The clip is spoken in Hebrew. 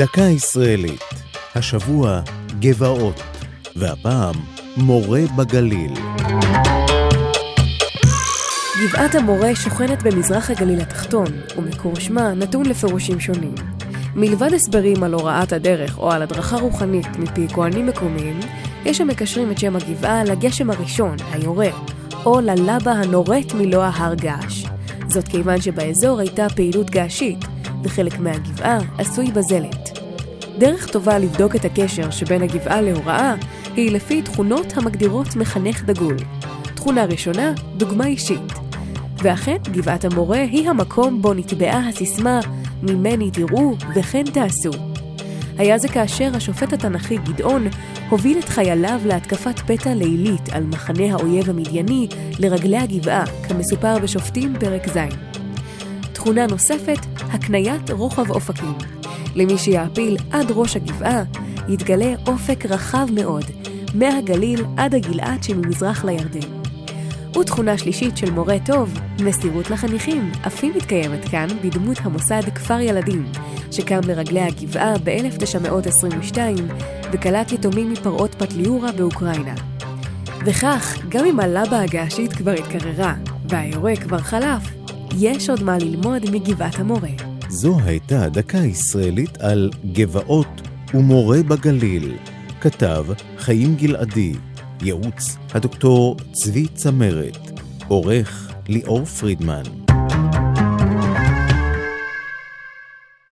דקה ישראלית, השבוע גבעות, והפעם מורה בגליל. גבעת המורה שוכנת במזרח הגליל התחתון, ומקור שמה נתון לפירושים שונים. מלבד הסברים על הוראת הדרך או על הדרכה רוחנית מפי כהנים מקומיים, יש המקשרים את שם הגבעה לגשם הראשון, היורה, או ללבה הנורית מלוא ההר געש. זאת כיוון שבאזור הייתה פעילות געשית, וחלק מהגבעה עשוי בזלת. דרך טובה לבדוק את הקשר שבין הגבעה להוראה היא לפי תכונות המגדירות מחנך דגול. תכונה ראשונה, דוגמה אישית. ואכן, גבעת המורה היא המקום בו נטבעה הסיסמה ממני תראו וכן תעשו. היה זה כאשר השופט התנ"כי גדעון הוביל את חייליו להתקפת פתע לילית על מחנה האויב המדייני לרגלי הגבעה, כמסופר בשופטים פרק ז'. תכונה נוספת, הקניית רוחב אופקים. למי שיעפיל עד ראש הגבעה, יתגלה אופק רחב מאוד, מהגליל עד הגלעד שממזרח לירדן. ותכונה שלישית של מורה טוב, מסירות לחניכים, אף היא מתקיימת כאן בדמות המוסד כפר ילדים, שקם לרגלי הגבעה ב-1922 וקלט יתומים מפרעות פטליורה באוקראינה. וכך, גם אם הלבה הגעשית כבר התקררה והיורה כבר חלף, יש עוד מה ללמוד מגבעת המורה. זו הייתה דקה ישראלית על גבעות ומורה בגליל. כתב חיים גלעדי, ייעוץ הדוקטור צבי צמרת, עורך ליאור פרידמן.